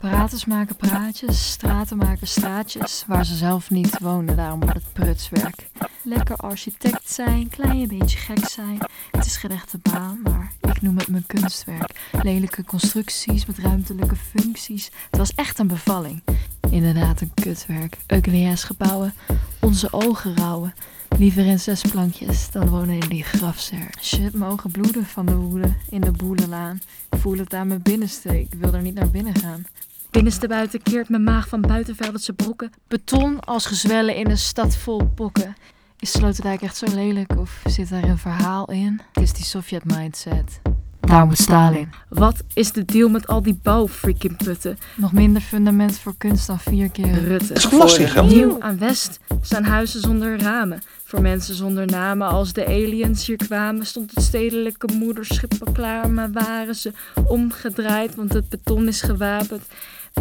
Praters maken praatjes, straten maken straatjes waar ze zelf niet wonen, daarom wordt het prutswerk. Lekker architect zijn, klein beetje gek zijn. Het is geen echte baan, maar ik noem het mijn kunstwerk. Lelijke constructies met ruimtelijke functies. Het was echt een bevalling. Inderdaad een kutwerk. Ugly ass gebouwen, onze ogen rouwen. Liever in zes plankjes dan wonen in die grafzer. Shit, mijn ogen bloeden van de woede in de boelenlaan. Ik voel het aan mijn binnenste, ik wil er niet naar binnen gaan. Binnenste buiten keert mijn maag van buitenveldse brokken. Beton als gezwellen in een stad vol pokken. Is Sloterdijk echt zo lelijk of zit daar een verhaal in? Het is die Sovjet-mindset. Daar moet Stalin. Wat is de deal met al die bouwfreaking putten? Nog minder fundament voor kunst dan vier keer Rutte. Het is. Nieuw aan West staan huizen zonder ramen. Voor mensen zonder namen als de aliens hier kwamen, stond het stedelijke moederschip al klaar. Maar waren ze omgedraaid, want het beton is gewapend.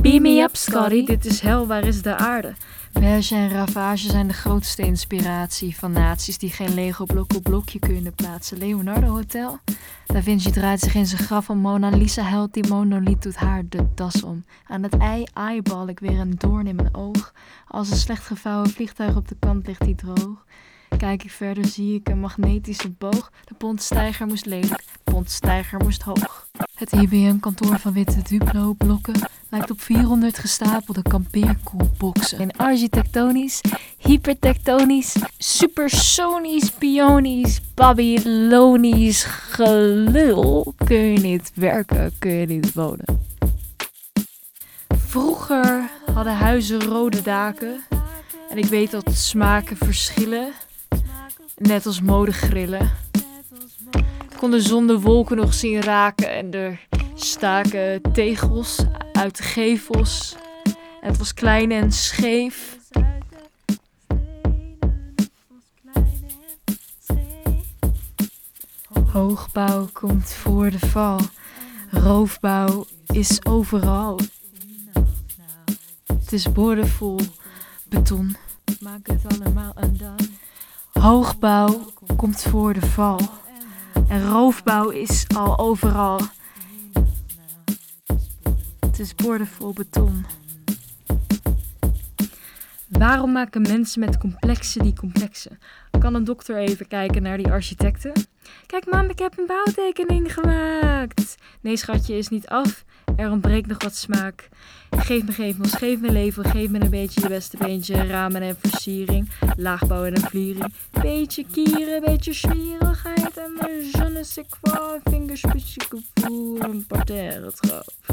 Beam me up, Scotty, dit is hel, waar is de aarde? Berge en Ravage zijn de grootste inspiratie van naties die geen Lego-blok op blokje kunnen plaatsen. Leonardo Hotel? Da Vinci draait zich in zijn graf om Mona Lisa helpt die monoliet doet haar de das om. Aan het ei eyeball ik weer een doorn in mijn oog. Als een slecht gevouwen vliegtuig op de kant ligt die droog. Kijk ik verder zie ik een magnetische boog. De pontstijger moest lelijk, de pontstijger moest hoog. Het IBM-kantoor van witte Duplo-blokken lijkt op 400 gestapelde kampeerkoelboxen. In architectonisch, hypertectonisch, supersonisch, bionisch, babylonisch gelul kun je niet werken, kun je niet wonen. Vroeger hadden huizen rode daken. En ik weet dat smaken verschillen. Net als modegrillen. Ik kon de zon de wolken nog zien raken en er staken tegels uit de gevels. En het was klein en scheef. Hoogbouw komt voor de val. Roofbouw is overal. Het is boordevol beton. Maak het allemaal undone. Hoogbouw komt voor de val. En roofbouw is al overal. Het is boordevol beton. Waarom maken mensen met complexen die complexen? Kan een dokter even kijken naar die architecten? Kijk mam, ik heb een bouwtekening gemaakt. Nee schatje, is niet af. Er ontbreekt nog wat smaak. Geef me gevels, geef me leven, geef me een beetje je beste beentje. Ramen en versiering, laagbouw en een vliering. Beetje kieren, beetje zwierigheid en mijn je ne sais quoi. Gevoel, een parterre trap.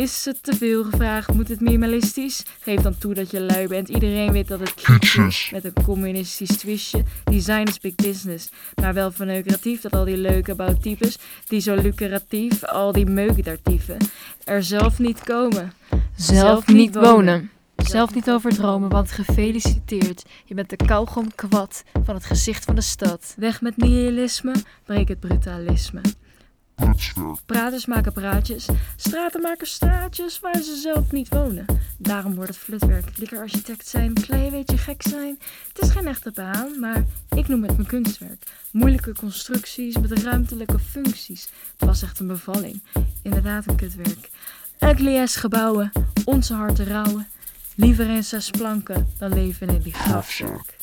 Is het te veel gevraagd? Moet het minimalistisch? Geef dan toe dat je lui bent. Iedereen weet dat het kitsch is. Met een communistisch twistje. Design is big business. Maar wel verneukeratief dat al die leuke bouwtypes. Die zo lucratief, al die meukendartieven. Er zelf niet komen. Zelf, niet wonen. Zelf niet overdromen, want gefeliciteerd. Je bent de kauwgom kwad van het gezicht van de stad. Weg met nihilisme, breek het brutalisme. Praters maken praatjes, straten maken straatjes waar ze zelf niet wonen. Daarom wordt het flutwerk. Lekker architect zijn, klein beetje gek zijn. Het is geen echte baan, maar ik noem het mijn kunstwerk. Moeilijke constructies met ruimtelijke functies. Het was echt een bevalling. Inderdaad een kutwerk. Ugly gebouwen, onze harten rouwen. Liever in zes planken dan leven in die grafzerk.